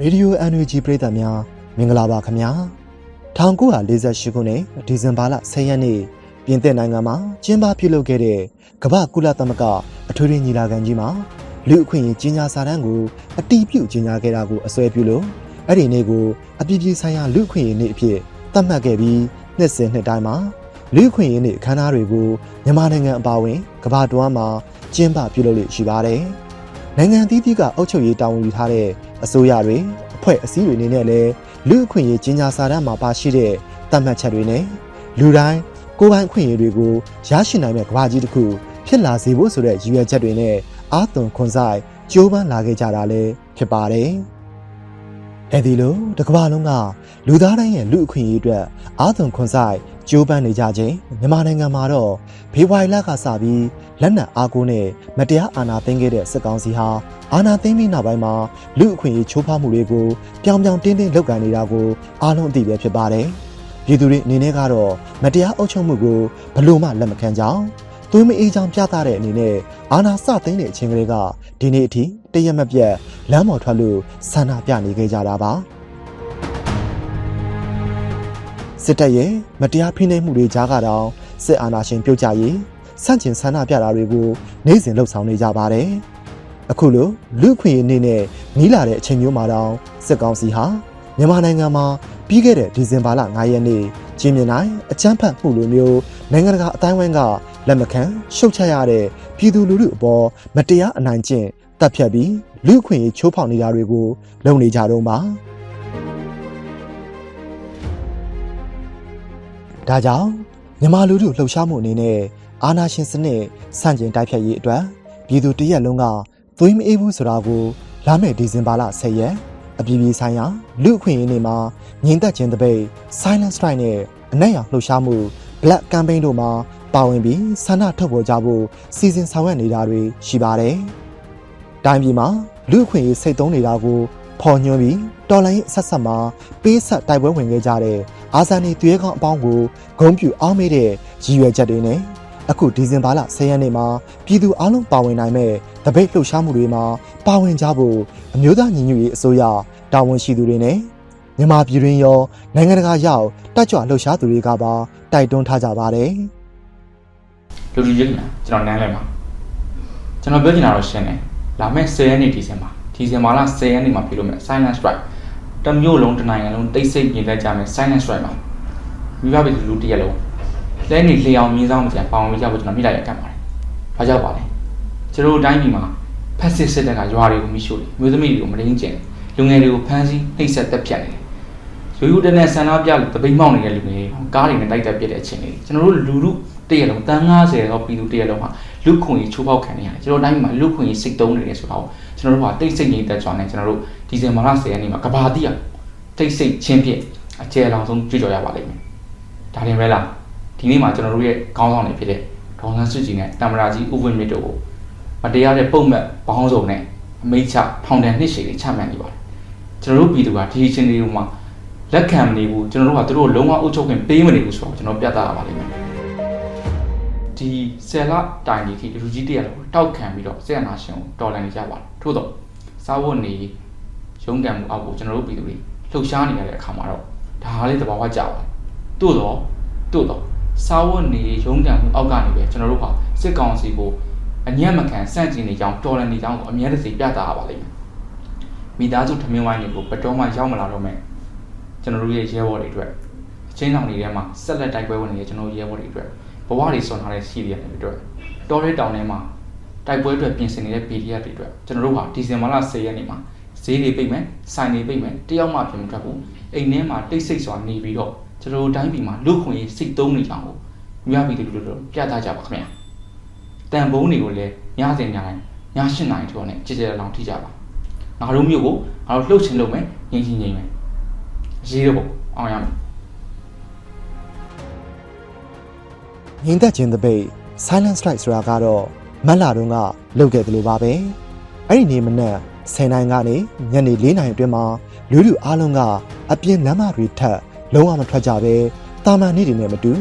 ရေဒီယို NUG ပရိသတ်များမင်္ဂလာပါခင်ဗျာ1948ခုနှစ်ဒီဇင်ဘာလ10ရက်နေ့ပြင်သစ်နိုင်ငံမှာကျင်းပပြုလုပ်ခဲ့တဲ့ကမ္ဘာကုလသမဂ္ဂအထွေထွေညီလာခံကြီးမှာလူအခွင့်အရေးကြီးညာစာတမ်းကိုအတီးပြုတ်ကြီးညာခဲ့တာကိုအစွဲပြုလို့အဲ့ဒီနေ့ကိုအပြည်ပြည်ဆိုင်ရာလူအခွင့်အရေးနေ့အဖြစ်သတ်မှတ်ခဲ့ပြီးနှစ်စဉ်နှစ်တိုင်းမှာလူအခွင့်အရေးနေ့အခမ်းအနားတွေကိုမြန်မာနိုင်ငံအပါအဝင်ကမ္ဘာတွမ်းမှာကျင်းပပြုလုပ်လို့ရှိပါတယ် နိုင်ငံအသီးသီးကအုပ်ချုပ်ရေးတာဝန်ယူထားတဲ့အစိုးရတွေအဖွဲ့အစည်းတွေအနေနဲ့လည်းလူအခွင့်အရေးကြီးညာစာတမ်းမှာပါရှိတဲ့သတ်မှတ်ချက်တွေနဲ့လူတိုင်းကိုယ်ပိုင်အခွင့်အရေးတွေကိုရရှိနိုင်မဲ့ကမ္ဘာကြီးတစ်ခုဖြစ်လာစေဖို့ဆိုတဲ့ရည်ရွယ်ချက်တွေနဲ့အာသွန်ခွန်ဆိုင်ကြိုးပမ်းလာခဲ့ကြတာလည်းဖြစ်ပါတယ်။ အဲဒီလိုတစ်ကမ္ဘာလုံးကလူသားတိုင်းရဲ့လူအခွင့်အရေးအတွက်အာသွန်ခွန်ဆိုင်ကြိုးပမ်းနေကြခြင်းမြန်မာနိုင်ငံမှာတော့ဖေဖော်ဝါရီလကစပြီးလက်နက်အားကိုးနဲ့မတရားအာဏာသိမ်းခဲ့တဲ့စစ်ကောင်စီဟာအာဏာသိမ်းပြီးနောက်ပိုင်းမှာလူအခွင့်အရေးချိုးဖောက်မှုတွေကိုပြောင်ပြောင်တင်းတင်းလုပ်ကိုင်နေတာကိုအားလုံးအသိပဲဖြစ်ပါတယ်။ပြည်သူတွေအနေနဲ့ကတော့မတရားအုပ်ချုပ်မှုကိုဘလို့မှလက်မခံကြအောင် သွေးမအေးချောင်ပြသတဲ့အနေနဲ့အာဏာစသိမ်းတဲ့အချိန်ကလေးကဒီနေ့အထိတရက်မပြတ်လမ်းပေါ်ထွက်လို့ဆန္ဒပြနေခဲ့ကြတာပါစစ်တပ်ရဲ့မတရားဖိနှိပ်မှုတွေကြားကတော့စစ်အာဏာရှင်ပြုတ်ကြရေးစန့်ကျင်ဆန္ဒပြတာတွေကိုနေ့စဉ်လှုပ်ဆောင်နေကြပါတယ်အခုလိုလူခွင့်ရေးနေ့နဲ့နီးလာတဲ့အချိန်မျိုးမှာတော့စစ်ကောင်စီဟာမြန်မာနိုင်ငံမှာပြီးခဲ့တဲ့ဒီဇင်ဘာလ9ရက်နေ့ကျင်းမြနိုင်အကြမ်းဖက်မှုလိုမျိုးနိုင်ငံတကာအတိုင်းအဝိုင်းက လက်မခံရှုတ်ချရတဲ့ပြည်သူလူထုအပေါ်မတရားအနိုင်ကျင့်တပ်ဖြတ်ပြီးလူခွင့်ရေးချိုးဖောက်နေတာတွေကိုလုပ်နေကြတော့ပါဒါကြောင့်မြန်မာလူထုလှုပ်ရှားမှုအနေနဲ့အာဏာရှင်စနစ်ဆန့်ကျင်တိုက်ဖြတ်ရေးအတွက်ပြည်သူတရက်လုံးကသွေးမအေးဘူးဆိုတာကိုလာမယ့်ဒီဇင်ဘာလ10ရက်အပြည်ပြည်ဆိုင်ရာလူအခွင့်အရေးနေ့မှာငြိမ်သက်ခြင်းတပိတ် Silent Strike နဲ့အနက်ရောင်လှုပ်ရှားမှု Black Campaign တို့မှာ ပါဝင်ပြီးဆန္ဒထုတ်ဖော်ကြဖို့စီစဉ်ဆောင်ရွက်နေတာတွေရှိပါတယ်။တိုင်းပြည်မှာလူအခွင့်အရေးစိတ်သုံးနေတာကိုဖော်ညွှန်းပြီးတော်လိုင်းဆက်ဆက်မှာပေးဆက်တိုက်ပွဲဝင်ခဲ့ကြတဲ့အာဇာနည်သွေးကောင်းအပေါင်းကိုဂုံးပြူအောင်မေးတဲ့ရည်ရွယ်ချက်တွေနဲ့အခုဒီဇင်ဘာလ10ရက်နေ့မှာပြည်သူအလုံးပါဝင်နိုင်မဲ့တပိတ်လှုပ်ရှားမှုတွေမှာပါဝင်ကြဖို့အမျိုးသားညီညွတ်ရေးအစိုးရတာဝန်ရှိသူတွေနဲ့မြန်မာပြည်တွင်ရောနိုင်ငံတကာရောက်တက်ကြွလှုပ်ရှားသူတွေကပါတိုက်တွန်းထားကြပါတယ်။ လူလူချင်းညာကျွန်တော်နန်းလဲမှာကျွန်တော်ပြောချင်တာတော့ရှင်းတယ်လာမယ့်10ရက်နေ့ဒီဇင်ဘာဒီဇင်ဘာလ10ရက်နေ့မှာပြုလုပ်မယ် silent strike တစ်မျိုးလုံးတစ်နိုင်ငံလုံးတိတ်ဆိတ်ပြင်တတ်ကြမယ် silent strike မှာမိဘပြည်သူလူတစ်ရက်လုံးလဲနေလျှောင်မြင်းဆောင်မကြံပေါင်ဝေးကြဖို့ကျွန်တော်မိလိုက်ရကတ်ပါတယ်ဘာကြောက်ပါလဲကျွန်တော်တို့တိုင်းပြည်မှာဖက်စစ်စစ်တပ်ကရွာတွေကိုမိရှို့တယ်မျိုးသမီးတွေကိုမရင်းကျင်လူငယ်တွေကိုဖမ်းဆီးနှိပ်စက်တပ်ဖြတ်နေတယ် ရိုးရိုးတနဲ့ဆန္ဒပြလို့တပိတ်မောက်နေတဲ့လူတွေကားတွေနဲ့တိုက်တက်ပြတဲ့အချိန်လေးကျွန်တော်တို့လူလူတရက်လုံးတန်း90တော့ပြည်သူတရက်လုံးဟာလူခွင့်ရေးချိုးဖောက်ခံနေရတယ်ကျွန်တော်တိုင်းမှာလူခွင့်ရေးစိတ်တုံးနေတယ်ဆိုတော့ကျွန်တော်တို့ဟာတိတ်ဆိတ်ငြိမ်သက်ကြွနေကျွန်တော်တို့ဒီဇင်ဘာလ10ရက်နေ့မှာကဘာတိရတိတ်ဆိတ်ချင်းဖြင့်အကျယ်လောင်ဆုံးကြွကြော်ရပါလိမ့်မယ်ဒါရင်ပဲလားဒီနေ့မှာကျွန်တော်တို့ရဲ့ခေါင်းဆောင်တွေဖြစ်တဲ့ဒေါန်ဆန်းစုကြည်နဲ့တမရာကြီးဥပ္ပမြင့်တို့ကိုမတရားတဲ့ပုံမှန်ဘောင်းစုံနဲ့အမိတ်ချထောင်ဒဏ်နှစ်ရှည်တွေချမှတ်နေပါတယ်ကျွန်တော်တို့ပြည်သူကဒီအချင်းတွေမှာ လက်ခံမနေဘူးကျွန်တော်တို့ကသူတို့လုံးဝအုပ်ချုပ်ခွင့်ပေးမနေဘူးဆိုတော့ကျွန်တော်ပြသရပါလိမ့်မယ်ဒီဆယ်လတိုင်ဒီထိလူကြီးတရက်လုံးတောက်ခံပြီးတော့ဆက်အနာရှင်ကိုတော်လှန်နေကြပါတယ်ထို့တော့စာဝတ်နေရုံးကန်မှုအောက်ကိုကျွန်တော်တို့ပြည်သူတွေလှုပ်ရှားနေရတဲ့အခါမှာတော့ဒါဟာလေးသဘာဝကြပါတယ်တို့တော့တို့တော့စာဝတ်နေရုံးကန်မှုအောက်ကနေပဲကျွန်တော်တို့ကစစ်ကောင်စီကိုအညံ့မခံစန့်ကျင်နေကြောင်းတော်လှန်နေကြောင်းကိုအမြဲတစေပြသရပါလိမ့်မယ်မိသားစုထမင်းဝိုင်းတွေကိုဘတော်မှရောက်မလာတော့မဲ့ ကျွန်တော်တို့ရဲ့ရဲဘော်တွေအတွက်အချင်းဆောင်တွေထဲမှာဆက်လက်တိုက်ပွဲဝင်နေတဲ့ကျွန်တော်ရဲဘော်တွေအတွက်ဘဝတွေဆွန်ထားတဲ့စီးရီယယ်တွေအတွက်တော်ရဲတောင်ထဲမှာတိုက်ပွဲအတွက်ပြင်ဆင်နေတဲ့ PDF တွေအတွက်ကျွန်တော်တို့ဟာဒီဇင်ဘာလ10ရက်နေ့မှာဈေးတွေပိတ်မယ်ဆိုင်တွေပိတ်မယ်တယောက်မှပြင်မထွက်ဘူးအိမ်ထဲမှာတိတ်ဆိတ်စွာနေပြီးတော့ကျွန်တော်တို့တိုင်းပြည်မှာလူခွင့်ရေးစိတ်သုံးနေကြအောင်ကိုမြတ်ပြည်သူတို့ပြသကြပါခင်ဗျာတန်ဘုံတွေကိုလည်းညစဉ်ညတိုင်းည8နာရီကျော်နဲ့ကြည်ကြဲလောင်ထိကြပါငါတို့မျိုးကိုငါတို့လှုပ်ချင်လုပ်မယ်ငြိမ်ချင်ငြိမ်မယ် ရေးတော့အောင်ရမယ်ငင်းသက်ခြင်းတပိတ် Silent Strike ဆိုတာကတော့မက်လာတုန်းကလုပ်ခဲ့တယ်လို့ပါပဲအဲ့ဒီနေ့မနက်10နိုင်ကနေညနေ4နိုင်အတွင်းမှာလူလူအားလုံးကအပြင်းလမ်းမတွေထက်လုံးဝမထွက်ကြပဲတာမန်နေ့တွေနဲ့မတူ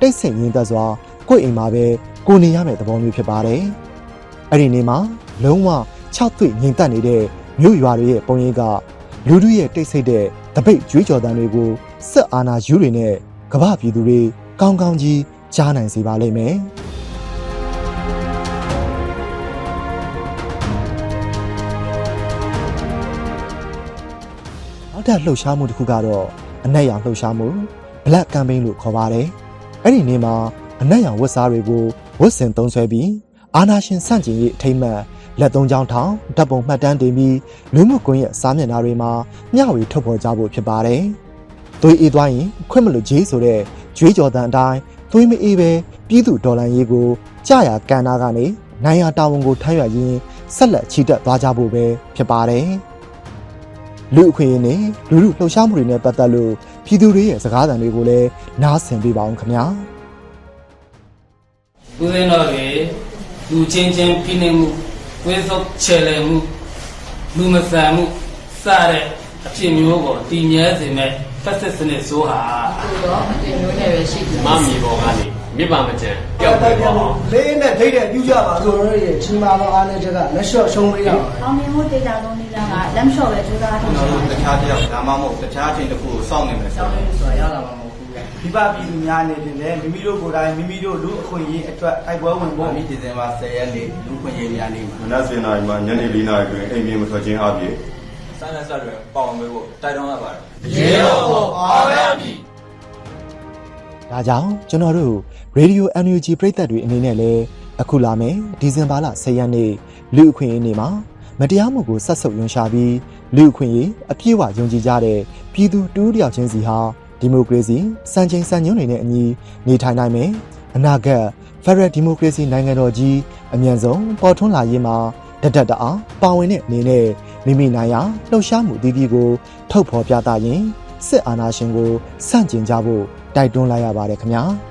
တိတ်ဆိတ်ငင်းသက်စွာကိုယ့်အိမ်မှာပဲကိုနေရမယ့်သဘောမျိုးဖြစ်ပါတယ်အဲ့ဒီနေ့မှာလုံးဝ6သွေ့ငြိမ်သက်နေတဲ့မြို့ရွာတွေရဲ့ပုံရိပ်ကလူတို့ရဲ့တိတ်ဆိတ်တဲ့ တပိတ်ကြွေးကြော်တမ်းတွေကိုစစ်အာဏာယူတွေနဲ့ကမ္ဘာပြည်သူတွေကောင်းကောင်းကြီးကြားနိုင်စေပါလိမ့်မယ်။နောက်ထပ်လှုပ်ရှားမှုတစ်ခုကတော့အနက်ရောင်လှုပ်ရှားမှု Black Campaign လို့ခေါ်ပါတယ်။အဲ့ဒီနေ့မှာအနက်ရောင်ဝတ်စားတွေကိုဝတ်ဆင်သုံးဆွဲပြီး အာနာရှင်ဆန့်ကျင်ရေးအထိမ်းအမှတ်လက်သုံးချောင်းထောင်ဓာတ်ပုံမှတ်တမ်းတင်ပြီးလူမှုကွန်ရက်စာမျက်နှာတွေမှာမျှဝေထုတ်ဖော်ကြဖို့ဖြစ်ပါတယ်။သွေးအေးသွားရင်ခွင့်မလို့ဂျေးဆိုတဲ့ကြွေးကြော်တန်အတိုင်းသွေးမအေးပဲပြည်သူဒေါ်လာရေးကိုကြာရကန်နာကနေနိုင်ရတာဝန်ကိုထမ်းရွက်ရင်းဆက်လက်ချီတက်သွားကြဖို့ပဲဖြစ်ပါတယ်။လူအခွင့်အရေးနဲ့လူလူလှုပ်ရှားမှုတွေနဲ့ပတ်သက်လို့ပြည်သူတွေရဲ့စကားသံတွေကိုလည်းနားဆင်ပေးပါအောင်ခင်ဗျာ။ဦးဇင်းတော်တွေ လူချင်းချင်းဖိနှိပ်မှုဝိသုတ်ချေလည်မှုလူမဆန်မှုစတဲ့အဖြစ်မျိုးကိုတည်မြဲစေမဲ့ဖက်စစ်စနစ်ဆိုးဟာသူတော့အတင်မျိုးနဲ့ပဲရှိတယ်မမီပေါ်ကနေမြစ်ပါမကျန်ပျောက်ပြီးတော့လေးနဲ့ထိတ်တဲ့ပြုကြပါဆိုတော့ရဲ့ချင်းမာသောအားနဲ့ချက်ကလက်လျှော့ရှုံးပေးရပါတယ်အောင်မြင်မှုဒေတာသုံးနည်းလမ်းကလမ်းလျှော့ပဲကြိုးစားထုတ်ကျွန်ရှတော်င်းတို့တခြားတစ်ယောက်ဒါမှမဟုတ်တခြားအချိန်တစ်ခုကိုစောင့်နေမယ်ဆိုဆောတော့င်းလေးဆိုတာရတာမှ မဟုတ်ဘူး။ဒီပပြည်သူများအနေနဲ့မိမိတို့ကိုယ်တိုင်မိမိတို့လူအခွင့်အရေးအတွက်တိုက်ပွဲဝင်ဖို့ဒီဒီဇင်ဘာ10ရက်နေ့လူခွင့်ရေးများနေ့မှာမနက်7:00နာရီမှညနေ4:00နာရီတွင်အိမ်ပြင်မထွက်ခြင်းအပြင်ဆိုင်လက်ဆက်တွေပေါအောင်ပေးဖို့တိုက်တွန်းရပါတယ်ရေတော်အောင်ရမည်ဒါကြောင့်ကျွန်တော်တို့ Radio NUG ပရိသတ်တွေအနေနဲ့လည်းအခုလာမယ်ဒီဇင်ဘာလ10ရက်နေ့လူအခွင့်အရေးနေ့မှာမတရားမှုကိုဆက်ဆုပ်ယွန်ရှာပြီးလူအခွင့်အရေးအပြည့်အဝယုံကြည်ကြတဲ့ပြည်သူတူးတယောက်ချင်းစီဟာ ဒီမိုကရေစီစံချိန်စံညွှန်းတွေနဲ့အညီနေထိုင်နိုင်မယ်အနာဂတ် Federal Democracy နိုင်ငံတော်ကြီးအမြန်ဆုံးပေါ်ထွန်းလာရေးမှာတဒတ်တအားပါဝင်တဲ့အနေနဲ့မိမိနိုင်ရာလှုပ်ရှားမှုအသီးသီးကိုထုတ်ဖော်ပြသရင်စစ်အာဏာရှင်ကိုစန့်ကျင်ကြဖို့တိုက်တွန်းလိုက်ရပါတယ်ခင်ဗျာ။